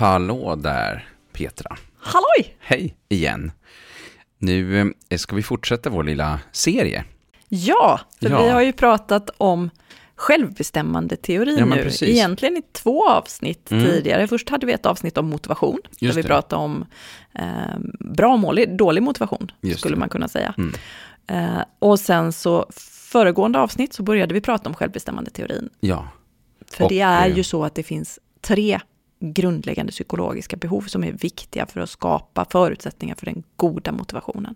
Hallå där, Petra. Halloj! Hej igen. Nu eh, ska vi fortsätta vår lilla serie. Ja, för Ja. vi har ju pratat om självbestämmandeteori Ja, men nu. precis. Egentligen i två avsnitt Mm. tidigare. Först hade vi ett avsnitt om motivation, där Just vi det. pratade om eh, bra mål, dålig motivation, Just skulle det. man kunna säga. Mm. Eh, och sen så, föregående avsnitt så började vi prata om självbestämmandeteorin. Ja, För Och, det är eh, ju så att det finns tre grundläggande psykologiska behov som är viktiga för att skapa förutsättningar för den goda motivationen.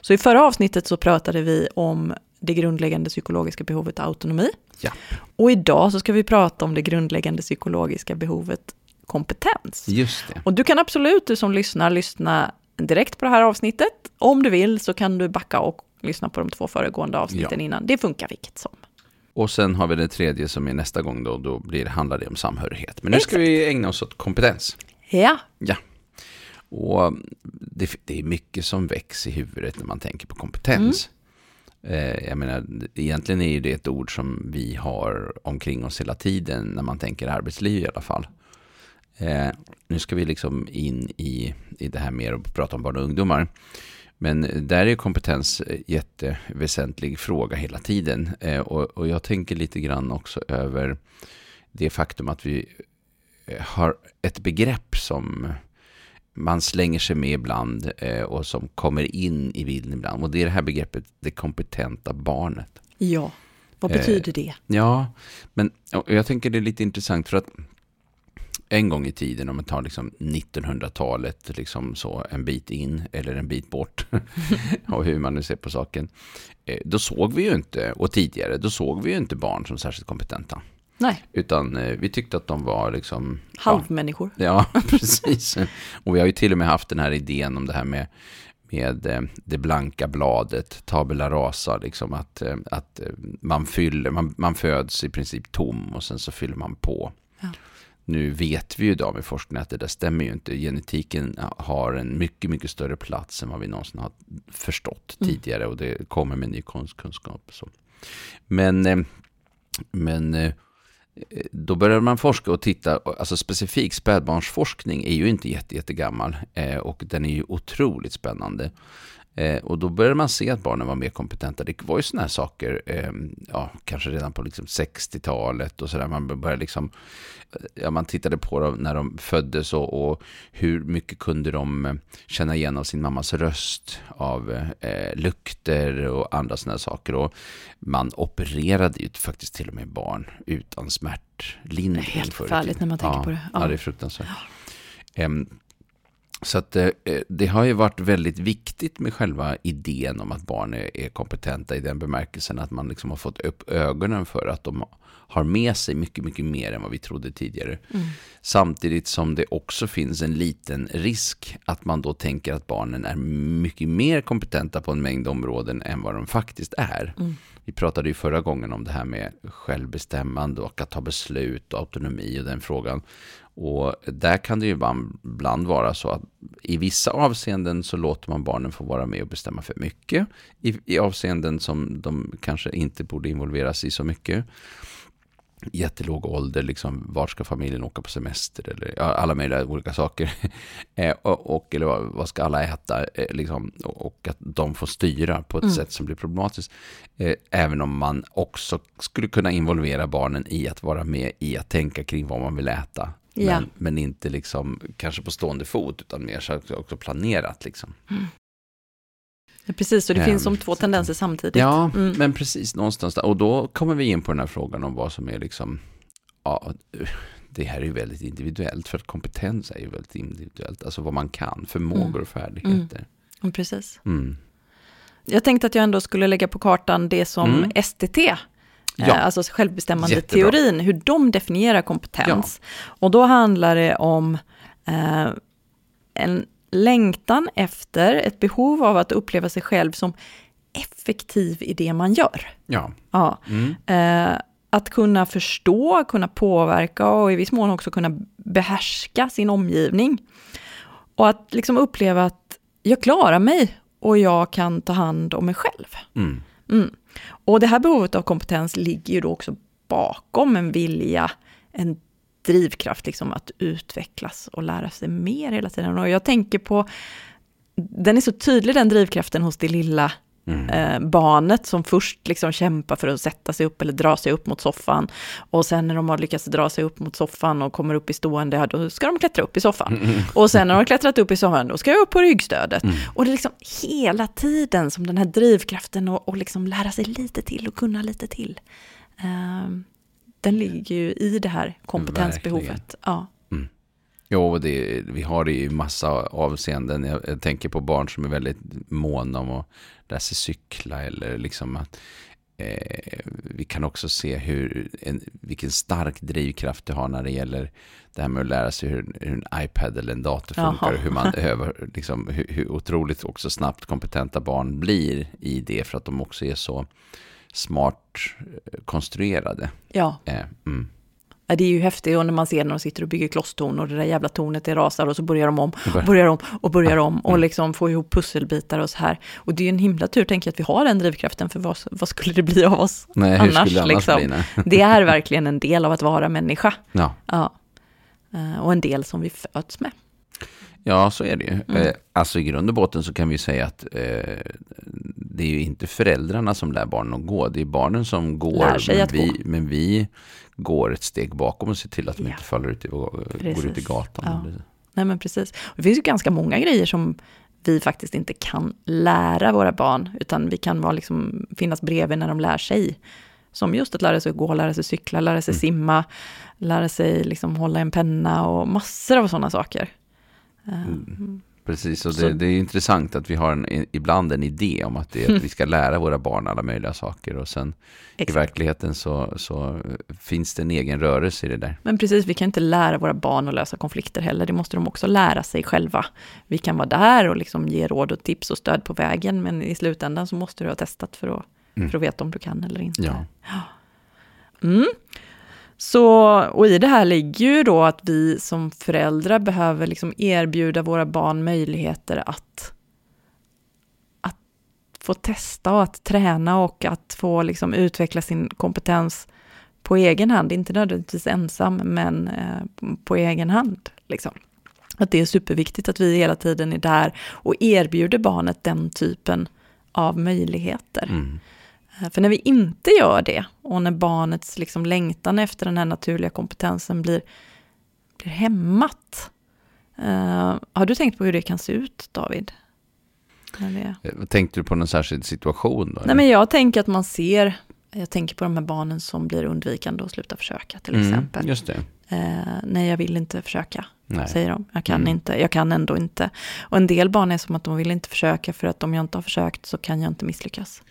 Så i förra avsnittet så pratade vi om det grundläggande psykologiska behovet autonomi. Ja. Och idag så ska vi prata om det grundläggande psykologiska behovet kompetens. just det. Och du kan absolut, du som lyssnar, lyssna direkt på det här avsnittet. Om du vill så kan du backa och lyssna på de två föregående avsnitten Ja. innan. Det funkar vilket som. Och sen har vi det tredje som är nästa gång då, då blir, handlar det om samhörighet. Men nu ska vi ägna oss åt kompetens. Ja, Ja. Och det, det är mycket som väcks i huvudet när man tänker på kompetens. Eh, jag menar, egentligen är ju det ett ord som vi har omkring oss hela tiden när man tänker arbetsliv i alla fall. Eh, nu ska vi liksom in i, i det här mer och prata om barn och ungdomar. Men där är kompetens en jätteväsentlig fråga hela tiden. Eh, och, jag tänker lite grann också över det faktum att vi eh, har ett begrepp som man slänger sig med ibland eh, och som kommer in i bilden ibland. Och det är det här begreppet det kompetenta barnet. ja. Vad Eh, betyder det? Ja, men jag tänker det är lite intressant för att en gång i tiden, om man tar liksom 1900-talet, liksom så en bit in eller en bit bort, och hur man nu ser på saken, eh, då såg vi ju inte, och tidigare, då såg vi ju inte barn som särskilt kompetenta. Nej, Utan eh, vi tyckte att de var liksom... ja, halvmänniskor. Ja, precis. Och vi har ju till och med haft den här idén om det här med, med eh, det blanka bladet, tabula rasa, liksom att, att man fyller, man, man föds i princip tom och sen så fyller man på. Ja. Nu vet vi ju idag med forskning att det där stämmer ju inte. Genetiken har en mycket, mycket större plats än vad vi någonsin har förstått Mm. tidigare och det kommer med ny kunskap. Så. Men, eh, men eh, då började man forska och titta, alltså specifikt spädbarnsforskning är ju inte jätte, jättegammal eh, och den är ju otroligt spännande. Eh, och då började man se att barnen var mer kompetenta. Det var ju sådana här saker, eh, ja, kanske redan på liksom 60-talet och sådär. Man började liksom, ja, man tittade på dem när de föddes och, och hur mycket kunde de eh, känna igen av sin mammas röst, av eh, lukter och andra sådana saker. Och man opererade ju faktiskt till och med barn utan smärtlindring. Det är helt förfärligt när man tänker ja, på det. Ja. Ja. det är fruktansvärt. Em, så att eh, det har ju varit väldigt viktigt med själva idén om att barn är, är kompetenta i den bemärkelsen att man liksom har fått upp ögonen för att de har med sig mycket, mycket mer än vad vi trodde tidigare. Mm. Samtidigt som det också finns en liten risk att man då tänker att barnen är mycket mer kompetenta på en mängd områden än vad de faktiskt är. Mm. Vi pratade ju förra gången om det här med självbestämmande och att ta beslut och autonomi och den frågan. Och där kan det ju ibland vara så att i vissa avseenden så låter man barnen få vara med och bestämma för mycket. I, i avseenden som de kanske inte borde involveras i så mycket. Jättelåg ålder, liksom, vart ska familjen åka på semester? Eller alla möjliga olika saker. eh, och, och, eller vad, vad ska alla äta? Eh, liksom, och, att de får styra på ett Mm. sätt som blir problematiskt. Eh, även om man också skulle kunna involvera barnen i att vara med i att tänka kring vad man vill äta. Ja. Men, men inte liksom kanske på stående fot utan mer också planerat. Liksom. Ja, Precis, så det Ehm, finns som två så att- tendenser samtidigt. Ja, Mm. men precis någonstans där. Och då kommer vi in på den här frågan om vad som är liksom, ja, det här är ju väldigt individuellt för att kompetens är ju väldigt individuellt. Alltså vad man kan, förmågor Mm. och färdigheter. Mm, Precis. Mm. Jag tänkte att jag ändå skulle lägga på kartan det som Mm. STT, Ja. eh, alltså självbestämmandeteorin, hur de definierar kompetens. Och då handlar det om eh, en längtan efter, ett behov av att uppleva sig själv som effektiv i det man gör. Ja. Ja. Mm. Eh, att kunna förstå, kunna påverka och i viss mån också kunna behärska sin omgivning. Och att liksom uppleva att jag klarar mig och jag kan ta hand om mig själv. Mm. Mm. Och det här behovet av kompetens ligger ju då också bakom en vilja, en drivkraft liksom att utvecklas och lära sig mer hela tiden. Och jag tänker på, den är så tydlig den drivkraften hos det lilla Mm. Eh, barnet som först liksom kämpar för att sätta sig upp eller dra sig upp mot soffan. Och sen när de har lyckats dra sig upp mot soffan och kommer upp i stående, då ska de klättra upp i soffan. Mm. Och sen när de har klättrat upp i soffan, då ska jag upp på ryggstödet. Mm. Och det är liksom hela tiden som den här drivkraften och, och liksom lära sig lite till och kunna lite till. Eh, den ligger ju i det här kompetensbehovet. Verkligen. Ja. Jo, det, vi har det i massa avseenden. Jag, jag, tänker på barn som är väldigt måna om att lära sig cykla eller liksom att eh, vi kan också se hur, en, vilken stark drivkraft det har när det gäller det här med att lära sig hur, hur en iPad eller en dator funkar. Hur, man över, liksom, hur, hur otroligt också snabbt kompetenta barn blir i det för att de också är så smart eh, konstruerade. Ja. Eh, mm. Det är ju häftigt och när man ser när de sitter och bygger klosstorn och det där jävla tornet det rasar och så börjar de om, och börjar om och börjar om och mm. liksom får ihop pusselbitar och så här. Och det är ju en himla tur, tänker jag, att vi har den drivkraften, för vad, vad skulle det bli av oss nej, annars? Annars liksom? bli, det är verkligen en del av att vara människa. Ja. ja. Eh, och en del som vi föds med. Ja, så är det ju. Mm. Eh, alltså i grund och botten så kan vi säga att eh, det är ju inte föräldrarna som lär barnen att gå. Det är barnen som går. Lär sig men, att vi, gå. men vi går ett steg bakom och ser till att de ja. inte faller ut i, går ut i gatan. Ja. Nej men precis. Det finns ju ganska många grejer som vi faktiskt inte kan lära våra barn, utan vi kan vara liksom, finnas bredvid när de lär sig. Som just att lära sig gå, lära sig cykla, lära sig mm. simma, lära sig liksom hålla en penna och massor av sådana saker. Mm. mm. Precis, och det, det, är intressant att vi har en, ibland en idé om att, det, att vi ska lära våra barn alla möjliga saker och sen Exakt. i verkligheten så, så, finns det en egen rörelse i det där. Men precis, vi kan inte lära våra barn att lösa konflikter heller, det måste de också lära sig själva. Vi kan vara där och liksom ge råd och tips och stöd på vägen, men i slutändan så måste du ha testat för att, mm. för att veta om du kan eller inte. Ja. Mm. Så, och i det här ligger ju då att vi som föräldrar behöver liksom erbjuda våra barn möjligheter att, att få testa och att träna och att få liksom utveckla sin kompetens på egen hand, inte nödvändigtvis ensam, men eh, på egen hand. Liksom. Att det är superviktigt att vi hela tiden är där och erbjuder barnet den typen av möjligheter. Mm. Eh, för när vi inte gör det och när barnets liksom längtan efter den här naturliga kompetensen blir, blir hämmat. Uh, har du tänkt på hur det kan se ut, David? Det... Eh, tänkte du på någon särskild situation? Då, Nej, men jag tänker att man ser, jag tänker på de här barnen som blir undvikande och slutar försöka till mm, exempel. Just det. Uh, nej, jag vill inte försöka, nej. säger de. Jag kan mm. inte, jag kan ändå inte. Och en del barn är som att de vill inte försöka för att om jag inte har försökt så kan jag inte misslyckas.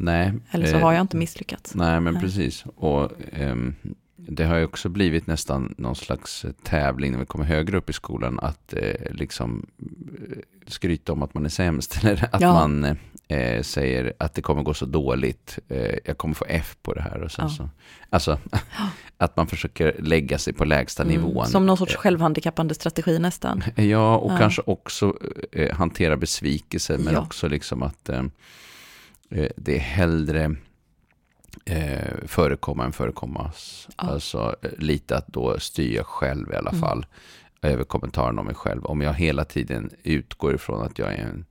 Nej. Eller så har jag inte misslyckats. Nej, men nej. precis. Och um, det har ju också blivit nästan någon slags tävling när vi kommer högre upp i skolan. Att eh, liksom eh, skryta om att man är sämst. Eller att ja. man eh, säger att det kommer gå så dåligt. Eh, jag kommer få F på det här. Och sen ja. så, alltså, att man försöker lägga sig på lägsta mm. nivån. Som någon sorts självhandikappande strategi nästan. Ja, och ja. kanske också eh, hantera besvikelse. Men också liksom att Eh, det är hellre eh, förekomma än förekommas. Ja. Alltså eh, lite att då styra själv i alla mm. fall över kommentaren om mig själv. Om jag hela tiden utgår ifrån att jag är en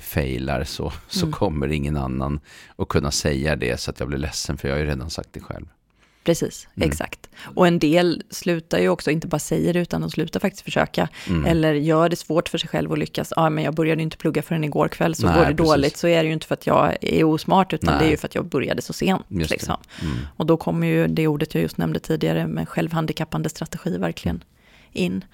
failar så, så mm. kommer ingen annan att kunna säga det så att jag blir ledsen för jag har ju redan sagt det själv. Precis, mm. exakt. Och en del slutar ju också, inte bara säger det, utan de slutar faktiskt försöka. Mm. Eller gör det svårt för sig själv att lyckas. Ja, men jag började inte plugga förrän igår kväll, så Nej, går det precis. dåligt. Så är det ju inte för att jag är osmart, utan Nej. det är ju för att jag började så sent. Liksom. Mm. Och då kommer ju det ordet jag just nämnde tidigare, med självhandikappande strategi, verkligen in.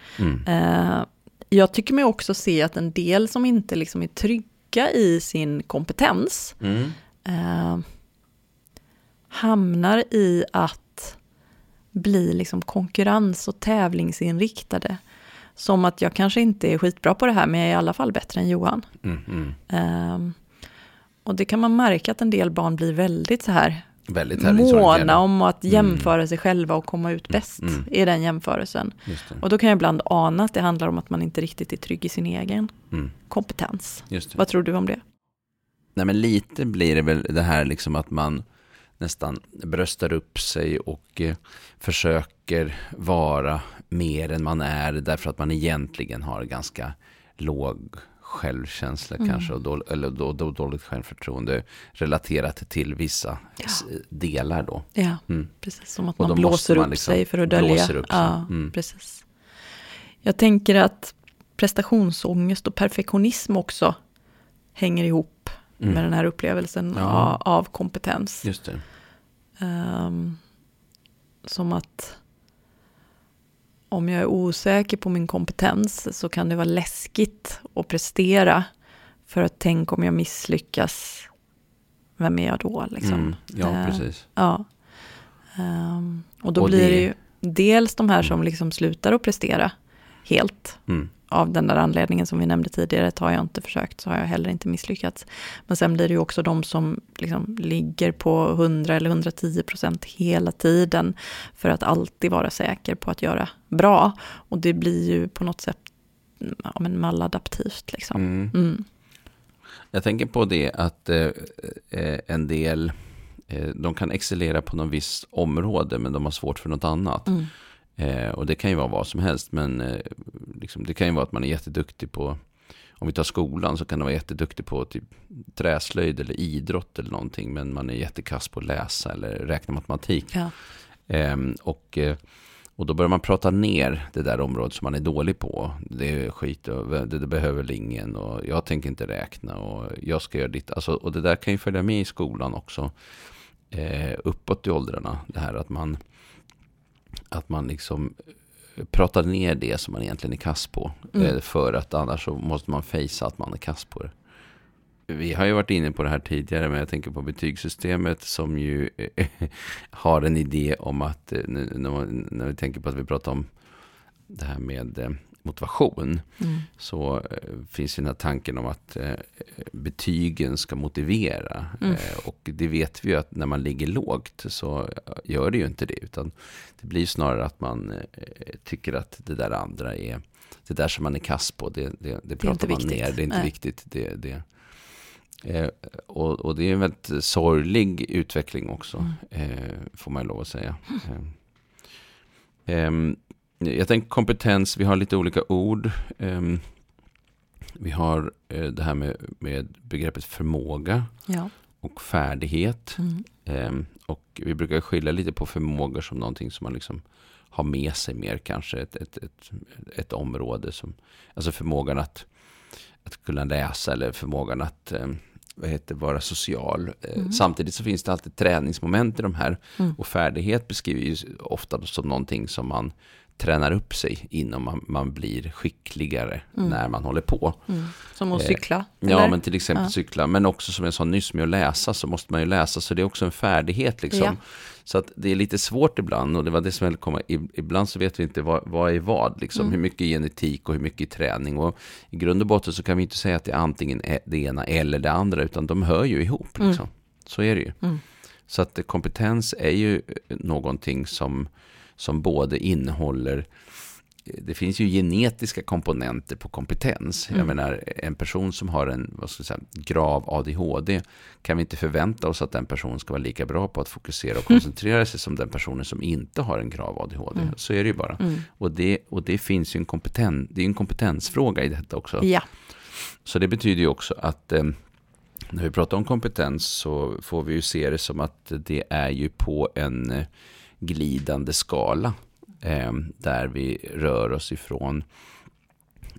Uh, jag tycker mig också se att en del som inte liksom är trygga i sin kompetens, uh, hamnar i att bli liksom konkurrens och tävlingsinriktade. Som att jag kanske inte är skitbra på det här, men jag är i alla fall bättre än Johan. Mm, mm. Um, och det kan man märka att en del barn blir väldigt så här väldigt måna om att mm. jämföra mm. sig själva och komma ut mm, bäst mm. i den jämförelsen. Och då kan jag ibland ana att det handlar om att man inte riktigt är trygg i sin egen mm. kompetens. Vad tror du om det? Nej men lite blir det väl det här liksom att man nästan bröstar upp sig och eh, försöker vara mer än man är därför att man egentligen har ganska låg självkänsla mm. kanske och då, eller då, då, dåligt självförtroende relaterat till vissa ja. delar då. Ja, mm. precis. Som att man blåser man liksom upp sig för att dölja. Ja, mm. precis. Jag tänker att prestationsångest och perfektionism också hänger ihop mm. med den här upplevelsen ja. av, av, kompetens. Just det. Um, som att om jag är osäker på min kompetens så kan det vara läskigt att prestera. För att tänk om jag misslyckas, vem är jag då? Liksom? Mm, ja, uh, precis. Ja. Um, och då och blir det... det ju dels de här som liksom slutar att prestera helt. Mm av den där anledningen som vi nämnde tidigare, har jag inte försökt så har jag heller inte misslyckats. Men sen blir det ju också de som liksom ligger på 100 eller 110 procent hela tiden för att alltid vara säker på att göra bra. Och det blir ju på något sätt ja, men maladaptivt. Liksom. Mm. Mm. Jag tänker på det att eh, eh en del, eh, de kan excellera på något visst område men de har svårt för något annat. Mm. Eh, och det kan ju vara vad som helst, men eh, liksom, det kan ju vara att man är jätteduktig på, om vi tar skolan så kan man vara jätteduktig på typ träslöjd eller idrott eller någonting, men man är jättekass på att läsa eller räkna matematik. Ja. Eh, och, och då börjar man prata ner det där området som man är dålig på. Det är skit och det, det behöver väl ingen och jag tänker inte räkna och jag ska göra ditt. Alltså, och det där kan ju följa med i skolan också. Eh, uppåt i åldrarna. Det här att man att man liksom eh, pratar ner det som man egentligen är kass på. Mm. Eh, för att annars så måste man fejsa att man är kass på det. Vi har ju varit inne på det här tidigare, men jag tänker på betygssystemet som ju har en idé om att, eh, när vi tänker på att vi pratar om det här med motivation. Mm. Så eh, finns ju den här tanken om att eh, betygen ska motivera. Mm. Eh, och det vet vi ju att när man ligger lågt så gör det ju inte det. Utan det blir snarare att man tycker att det där andra är, det där som man är kass på, det, det, det pratar det man viktigt. ner, det är inte Nej. viktigt. Det, det, och, och, det är en väldigt sorglig utveckling också, mm. får man lov att säga. Um, jag tänker kompetens, vi har lite olika ord. Um, vi har uh, det här med, med begreppet förmåga ja. och färdighet. Mm. Um, och vi brukar skilja lite på förmågor som någonting som man liksom har med sig mer kanske. Ett, ett, ett, ett område som, alltså förmågan att, att kunna läsa eller förmågan att um, vad heter, vara social. Eh, mm. Samtidigt så finns det alltid träningsmoment i de här. Mm. Och färdighet beskrivs ofta som någonting som man tränar upp sig innan man, man blir skickligare mm. när man håller på. Mm. Som att cykla? Eh, ja, men till exempel ja. cykla. Men också som jag sa nyss med att läsa så måste man ju läsa. Så det är också en färdighet liksom. Ja. Så att det är lite svårt ibland och det var det som ville komma. Ibland så vet vi inte vad, vad är vad, liksom. Mm. Hur mycket genetik och hur mycket träning. Och i grund och botten så kan vi inte säga att det är antingen e, det ena eller det andra, utan de hör ju ihop. Liksom. Mm. Så är det ju. Mm. Så att kompetens är ju någonting som som både innehåller det finns ju genetiska komponenter på kompetens. Mm. Jag menar, en person som har en vad ska jag säga, grav ADHD kan vi inte förvänta oss att den personen ska vara lika bra på att fokusera och koncentrera sig som den personen som inte har en grav ADHD. Mm. Så är det ju bara. Mm. Och, det, och det finns ju en, kompeten, det är en kompetensfråga i detta också. Ja. Så det betyder ju också att eh, när vi pratar om kompetens så får vi ju se det som att det är ju på en eh, glidande skala. Eh, där vi rör oss ifrån,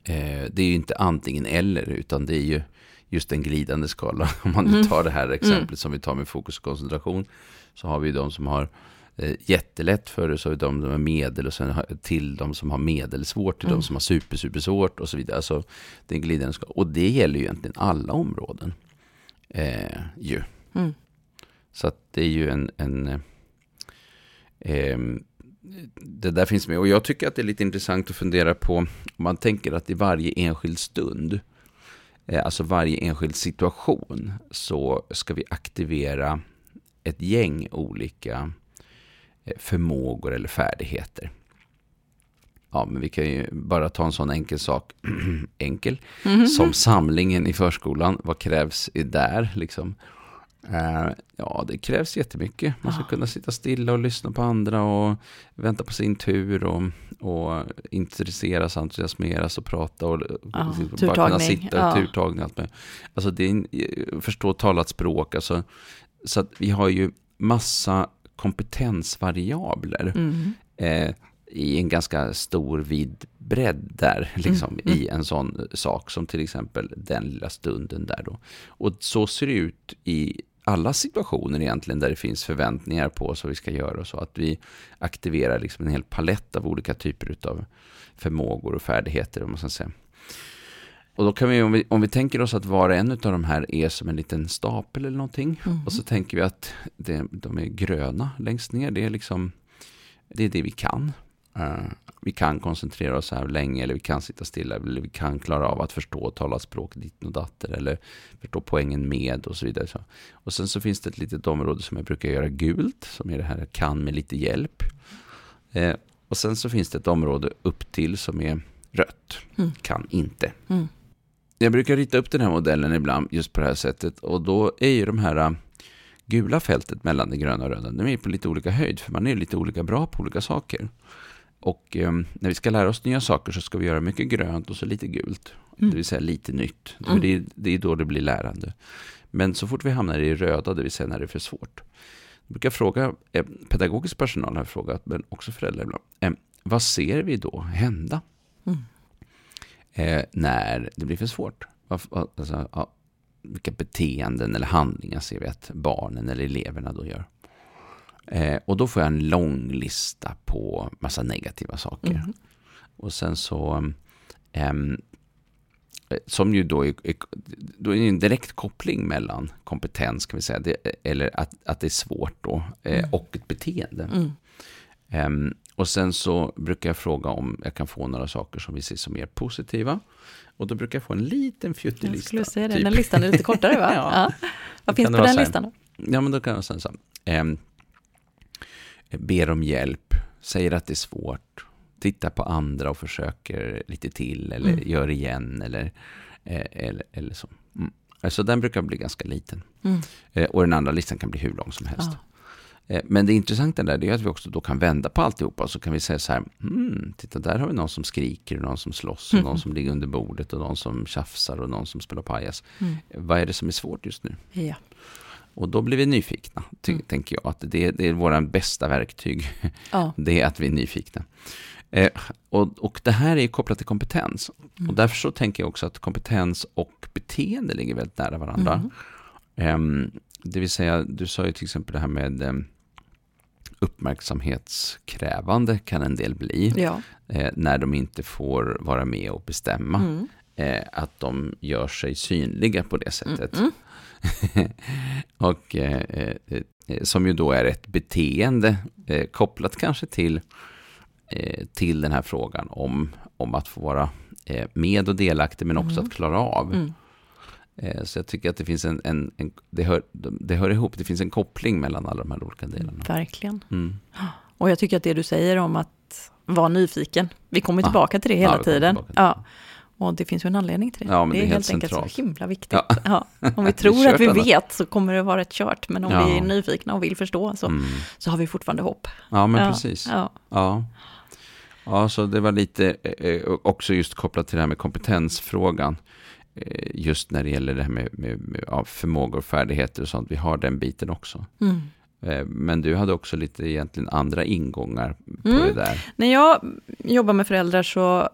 eh, det är ju inte antingen eller, utan det är ju just en glidande skala. Om man nu mm. tar det här exemplet mm. som vi tar med fokus och koncentration, så har vi de som har eh, jättelätt för det, så har vi de som har medel och sen till de som har medelsvårt, till mm. de som har super, super svårt och så vidare. Alltså, det är en glidande skala. Och det gäller ju egentligen alla områden. Eh, ju. Mm. Så att det är ju en, en Eh, det där finns med. Och jag tycker att det är lite intressant att fundera på, om man tänker att i varje enskild stund, eh, alltså varje enskild situation, så ska vi aktivera ett gäng olika eh, förmågor eller färdigheter. Ja, men vi kan ju bara ta en sån enkel sak, enkel, mm -hmm. som samlingen i förskolan. Vad krävs där liksom? Uh, ja, det krävs jättemycket. Man ska ja. kunna sitta stilla och lyssna på andra och vänta på sin tur och, och intresseras, entusiasmeras och prata och ja, bara kunna sitta ja. turtagning. Allt med. Alltså det är en, förstå talat språk. Alltså, så att vi har ju massa kompetensvariabler. Mm. Eh, i en ganska stor vid bredd där, liksom, mm, mm. i en sån sak som till exempel den lilla stunden där då. Och så ser det ut i alla situationer egentligen där det finns förväntningar på oss vad vi ska göra och så. Att vi aktiverar liksom en hel palett av olika typer av förmågor och färdigheter, om man ska säga. Och då kan vi om, vi, om vi tänker oss att var och en av de här är som en liten stapel eller någonting. Mm. Och så tänker vi att det, de är gröna längst ner. Det är liksom, det är det vi kan. Uh, vi kan koncentrera oss här länge eller vi kan sitta stilla eller vi kan klara av att förstå och tala språk ditt och datter eller förstå poängen med och så vidare. Och sen så finns det ett litet område som jag brukar göra gult som är det här kan med lite hjälp. Uh, och sen så finns det ett område upp till som är rött, mm. kan inte. Mm. Jag brukar rita upp den här modellen ibland just på det här sättet och då är ju de här äh, gula fältet mellan det gröna och röda, de är på lite olika höjd för man är lite olika bra på olika saker. Och eh, när vi ska lära oss nya saker så ska vi göra mycket grönt och så lite gult. Mm. Det vill säga lite nytt. Mm. Det, är, det är då det blir lärande. Men så fort vi hamnar i röda, det vill säga när det är för svårt. Jag brukar fråga, eh, pedagogisk personal har frågat, men också föräldrar ibland. Eh, vad ser vi då hända? Mm. Eh, när det blir för svårt? Alltså, ja, vilka beteenden eller handlingar ser vi att barnen eller eleverna då gör? Eh, och då får jag en lång lista på massa negativa saker. Mm. Och sen så, eh, som ju då är, då är en direkt koppling mellan kompetens, kan vi säga, det, eller att, att det är svårt då, eh, mm. och ett beteende. Mm. Um, och sen så brukar jag fråga om jag kan få några saker som vi ser som mer positiva. Och då brukar jag få en liten fjuttig lista. Jag skulle säga det, typ. den listan är lite kortare va? ja. ja. Vad finns på den listan då? Ja, men då kan jag säga så här. Ber om hjälp, säger att det är svårt, tittar på andra och försöker lite till eller mm. gör igen eller, eh, eller, eller så. Mm. Så den brukar bli ganska liten. Mm. Eh, och den andra listan kan bli hur lång som helst. Ja. Eh, men det intressanta där är att vi också då kan vända på alltihopa och så kan vi säga så här, hmm, titta där har vi någon som skriker, och någon som slåss, och någon som ligger under bordet och någon som tjafsar och någon som spelar pajas. Mm. Vad är det som är svårt just nu? Ja. Och då blir vi nyfikna, mm. tänker jag. Att det, det är våra bästa verktyg. Ja. Det är att vi är nyfikna. Eh, och, och det här är kopplat till kompetens. Mm. Och därför så tänker jag också att kompetens och beteende ligger väldigt nära varandra. Mm. Eh, det vill säga, du sa ju till exempel det här med eh, uppmärksamhetskrävande kan en del bli. Ja. Eh, när de inte får vara med och bestämma. Mm. Eh, att de gör sig synliga på det sättet. Mm. och eh, eh, som ju då är ett beteende eh, kopplat kanske till, eh, till den här frågan om, om att få vara eh, med och delaktig men också mm. att klara av. Mm. Eh, så jag tycker att det finns en, en, en, det, hör, det hör ihop, det finns en koppling mellan alla de här olika delarna. Verkligen. Mm. Och jag tycker att det du säger om att vara nyfiken, vi kommer tillbaka till det hela ja, tiden. Ja. Och det finns ju en anledning till det. Ja, det, det, är, helt, helt enkelt så himla viktigt. Ja. Ja. Om vi tror att vi vet så kommer det vara ett kört, men om vi är nyfikna och vill förstå så, mm. så har vi fortfarande hopp. Ja, men precis. Ja. Ja. så det var lite eh, eh, också just kopplat till det här med kompetensfrågan. Eh, just när det gäller det här med, med, med förmågor och färdigheter och sånt. Vi har den biten också. Mm. Men du hade också lite egentligen andra ingångar på mm. det där. När jag jobbar med föräldrar så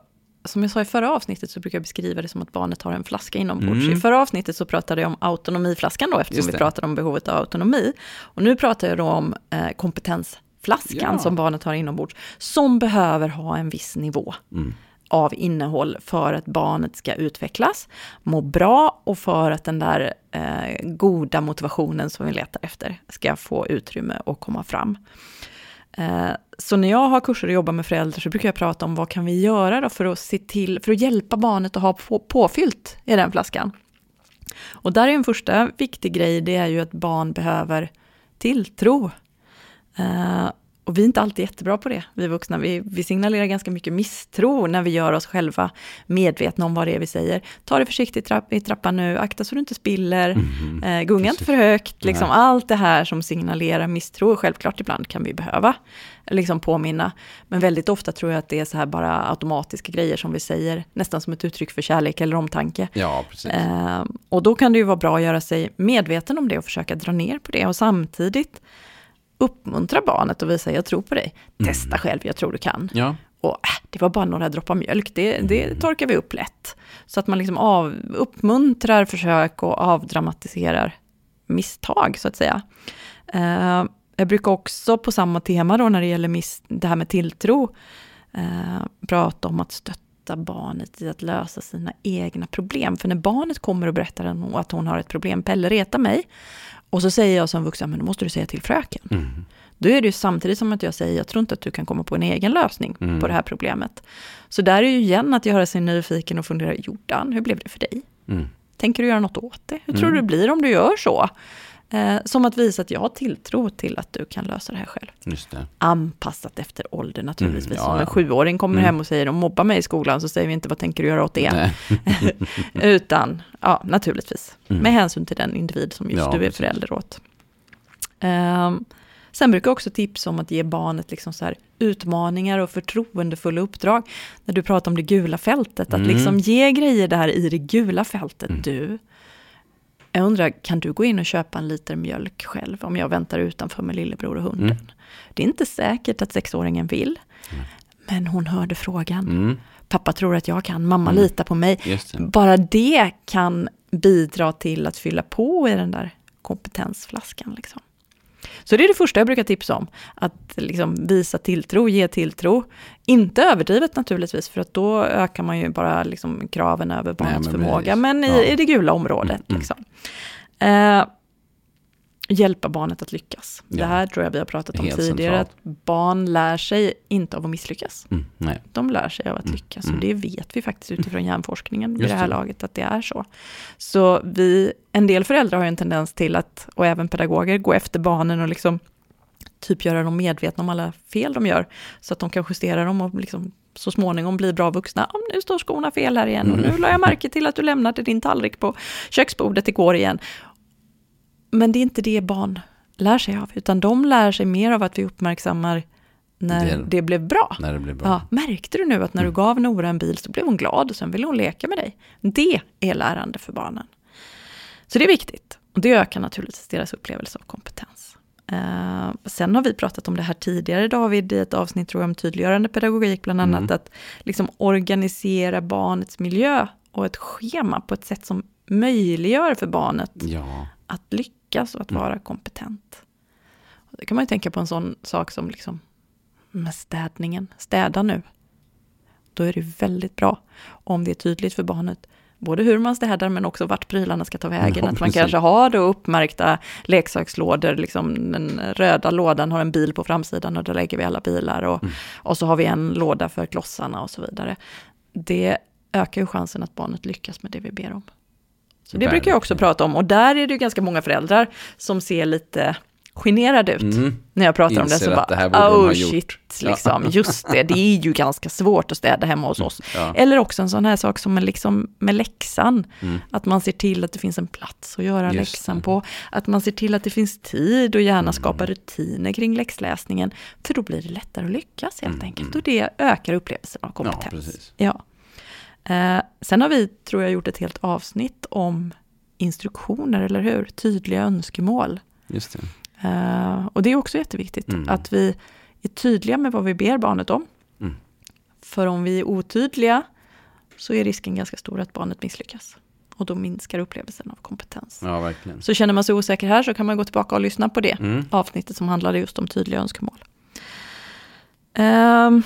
som jag sa i förra avsnittet så brukar jag beskriva det som att barnet har en flaska inombords. Mm. I förra avsnittet så pratade jag om autonomiflaskan då, eftersom vi pratade om behovet av autonomi. Och nu pratar jag då om eh, kompetensflaskan ja. som barnet har inombords, som behöver ha en viss nivå. Mm av innehåll för att barnet ska utvecklas, må bra och för att den där eh, goda motivationen som vi letar efter ska få utrymme och komma fram. Eh, så när jag har kurser och jobbar med föräldrar så brukar jag prata om vad kan vi göra då för att se till, för att hjälpa barnet att ha på, påfyllt i den flaskan. Och där är en första viktig grej, det är ju att barn behöver tilltro. Uh, och vi är inte alltid jättebra på det, vi vuxna. Vi, vi signalerar ganska mycket misstro när vi gör oss själva medvetna om vad det är vi säger. Ta det försiktigt trapp, i trappan nu, akta så du inte spiller, mm, eh, gunga inte för högt. Liksom allt det här som signalerar misstro. Självklart ibland kan vi behöva liksom påminna. Men väldigt ofta tror jag att det är så här bara automatiska grejer som vi säger, nästan som ett uttryck för kärlek eller omtanke. Ja, precis. Eh, och då kan det ju vara bra att göra sig medveten om det och försöka dra ner på det. Och samtidigt uppmuntra barnet och visa jag tror på dig. Mm. Testa själv, jag tror du kan. Ja. Och äh, det var bara några droppar mjölk, det, det mm. torkar vi upp lätt. Så att man liksom av, uppmuntrar försök och avdramatiserar misstag, så att säga. Uh, jag brukar också på samma tema då, när det gäller miss, det här med tilltro, uh, prata om att stötta barnet i att lösa sina egna problem. För när barnet kommer och berättar att hon har ett problem, Pelle reta mig, och så säger jag som vuxen, men då måste du säga till fröken. Mm. Då är det ju samtidigt som att jag säger, jag tror inte att du kan komma på en egen lösning mm. på det här problemet. Så där är ju igen att göra sig nyfiken och fundera, Jordan, hur blev det för dig? Mm. Tänker du göra något åt det? Hur tror du det blir om du gör så? Eh, som att visa att jag har tilltro till att du kan lösa det här själv. Just det. Anpassat efter ålder naturligtvis. Mm, ja, Om en sjuåring kommer mm. hem och säger de mobbar mig i skolan så säger vi inte vad tänker du göra åt det? Utan, ja naturligtvis. Mm. Med hänsyn till den individ som just ja, du är förälder åt. Um, sen brukar jag också tipsa om att ge barnet liksom så här utmaningar och förtroendefulla uppdrag. När du pratar om det gula fältet, att mm. liksom ge grejer där i det gula fältet. Mm. Du, jag undrar, kan du gå in och köpa en liter mjölk själv om jag väntar utanför med lillebror och hunden? Mm. Det är inte säkert att sexåringen vill, mm. men hon hörde frågan. Mm. Pappa tror att jag kan, mamma mm. litar på mig. Det. Bara det kan bidra till att fylla på i den där kompetensflaskan. Liksom. Så det är det första jag brukar tipsa om. Att liksom visa tilltro, ge tilltro. Inte överdrivet naturligtvis, för att då ökar man ju bara liksom kraven över barnets förmåga. Men i, ja. i, det gula området. Mm, mm. Liksom. Hjälpa barnet att lyckas. Ja. Det här tror jag vi har pratat om Helt tidigare, centralt. att barn lär sig inte av att misslyckas. Mm, nej. De lär sig av att mm, lyckas, mm. och det vet vi faktiskt utifrån hjärnforskningen vid det här det. laget, att det är så. Så vi, en del föräldrar har ju en tendens till att, och även pedagoger, gå efter barnen och liksom typ göra dem medvetna om alla fel de gör, så att de kan justera dem och liksom så småningom bli bra vuxna. Oh, nu står skorna fel här igen och nu la jag märke till att du lämnade din tallrik på köksbordet igår igen. Men det är inte det barn lär sig av, utan de lär sig mer av att vi uppmärksammar när det, det blev bra. När det blev bra. Ja, märkte du nu att när du mm. gav Nora en bil så blev hon glad och sen ville hon leka med dig? Det är lärande för barnen. Så det är viktigt. Och det ökar naturligtvis deras upplevelse av kompetens. Uh, sen har vi pratat om det här tidigare David i ett avsnitt tror jag, om tydliggörande pedagogik, bland annat mm. att liksom organisera barnets miljö och ett schema på ett sätt som möjliggör för barnet ja. att lyckas lyckas och att mm. vara kompetent. Och det kan man ju tänka på en sån sak som liksom med städningen. Städa nu. Då är det väldigt bra om det är tydligt för barnet både hur man städar men också vart prylarna ska ta vägen. Ja, att man kanske har då uppmärkta leksakslådor, liksom den röda lådan har en bil på framsidan och där lägger vi alla bilar och, mm. och så har vi en låda för klossarna och så vidare. Det ökar ju chansen att barnet lyckas med det vi ber om. Det brukar jag också prata om. Och där är det ju ganska många föräldrar som ser lite generade ut. Mm. När jag pratar Inser om det så bara, oh shit, liksom, ja. just det, det är ju ganska svårt att städa hemma hos oss. Ja. Eller också en sån här sak som med, liksom, med läxan, mm. att man ser till att det finns en plats att göra just läxan det. på. Att man ser till att det finns tid och gärna mm. skapa rutiner kring läxläsningen. För då blir det lättare att lyckas helt mm. enkelt. Och det ökar upplevelsen av kompetens. Ja, Eh, sen har vi, tror jag, gjort ett helt avsnitt om instruktioner, eller hur? Tydliga önskemål. Just det. Eh, och det är också jätteviktigt, mm. att vi är tydliga med vad vi ber barnet om. Mm. För om vi är otydliga så är risken ganska stor att barnet misslyckas. Och då minskar upplevelsen av kompetens. Ja, verkligen. Så känner man sig osäker här så kan man gå tillbaka och lyssna på det mm. avsnittet som handlade just om tydliga önskemål. Um,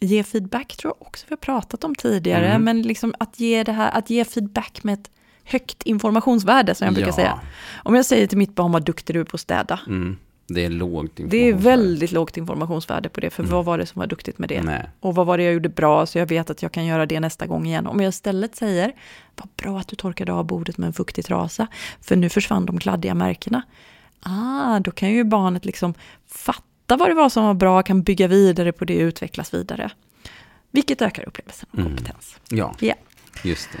ge feedback tror jag också vi har pratat om tidigare, mm. men liksom att ge det här, att ge feedback med ett högt informationsvärde som jag brukar ja. säga. Om jag säger till mitt barn vad duktig du är på att städa. Mm. Det är lågt Det är väldigt lågt informationsvärde på det, för mm. vad var det som var duktigt med det? Nej. Och vad var det jag gjorde bra, så jag vet att jag kan göra det nästa gång igen. Om jag istället säger, vad bra att du torkade av bordet med en fuktig trasa, för nu försvann de kladdiga märkena. Ah, då kan ju barnet liksom fatta vad det var som var bra, kan bygga vidare på det, utvecklas vidare. Vilket ökar upplevelsen av Mm. kompetens. Ja, Ja. just det.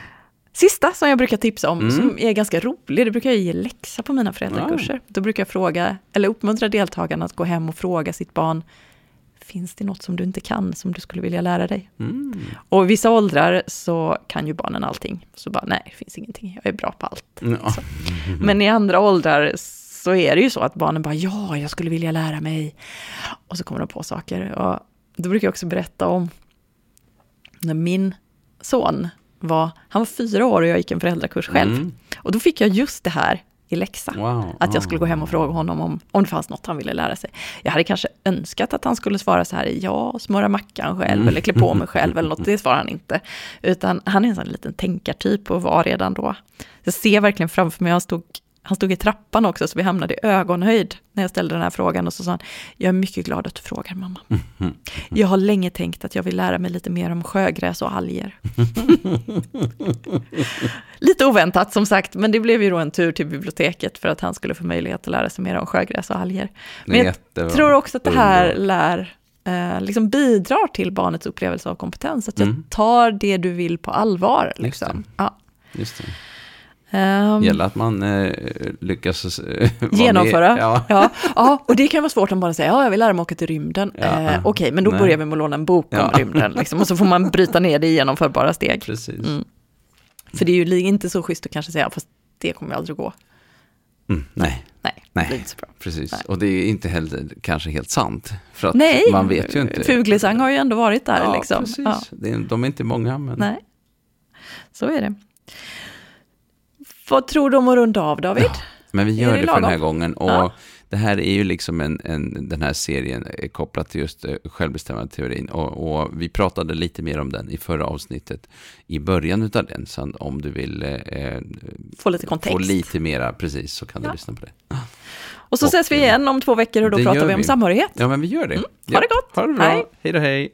Sista som jag brukar tipsa om, Mm. som är ganska rolig, det brukar jag ge läxa på mina föräldrakurser. Då brukar jag fråga, eller uppmuntra deltagarna att gå hem och fråga sitt barn, finns det något som du inte kan, som du skulle vilja lära dig? Mm. Och i vissa åldrar så kan ju barnen allting. Så bara, nej, det finns ingenting, jag är bra på allt. Ja. Men i andra åldrar så är det ju så att barnen bara, ja, jag skulle vilja lära mig. Och så kommer de på saker. Och då brukar jag också berätta om när min son var, han var fyra år och jag gick en föräldrakurs själv. Mm. Och då fick jag just det här i läxa. Wow. Att jag skulle gå hem och fråga honom om, om det fanns något han ville lära sig. Jag hade kanske önskat att han skulle svara så här, ja, smöra mackan själv Mm. eller klä på mig själv eller något. Det svarar han inte. Utan han är en sån liten tänkartyp och var redan då. Jag ser verkligen framför mig, han stod, han stod i trappan också, så vi hamnade i ögonhöjd när jag ställde den här frågan. Och så sa han, jag är mycket glad att du frågar mamma. Jag har länge tänkt att jag vill lära mig lite mer om sjögräs och alger. lite oväntat som sagt, men det blev ju då en tur till biblioteket för att han skulle få möjlighet att lära sig mer om sjögräs och alger. Men jag Jättebra. tror också att det här lär, eh, liksom bidrar till barnets upplevelse av kompetens. Att jag Mm. tar det du vill på allvar. Just Liksom. det. Ja. Just det. Ehm, gäller att man eh, lyckas eh, Genomföra. Ja. Ja, ja, och det kan vara svårt om bara säga, ja, jag vill lära mig åka till rymden. Ja. Eh, Okej, men då Nej. börjar vi med att låna en bok om Ja. rymden. Liksom, och så får man bryta ner det i genomförbara steg. Precis. Mm. För det är ju inte så schysst att kanske säga, fast det kommer ju aldrig gå. Mm, nej, Nej, Nej. precis. Nej. Och det är inte heller kanske helt sant. För att Nej, man vet ju inte. Fuglesang har ju ändå varit där. ja, liksom. precis. Ja, Det är, de är inte många, men nej, så är det. Vad tror du om att runda av, David? Men vi gör det det, för den här gången. Och Ja. det här är ju liksom en, en, den här serien kopplat till just eh, självbestämmandeteorin. Och, och vi pratade lite mer om den i förra avsnittet i början utav den. Så om du vill eh, Få lite kontext. få lite mera, precis, så kan du Ja. lyssna på det. Och så Och, ses vi igen om två veckor och då pratar vi om vi. samhörighet. Ja, men vi gör det. ha det gott. Ha det bra. Hej. hej då, hej.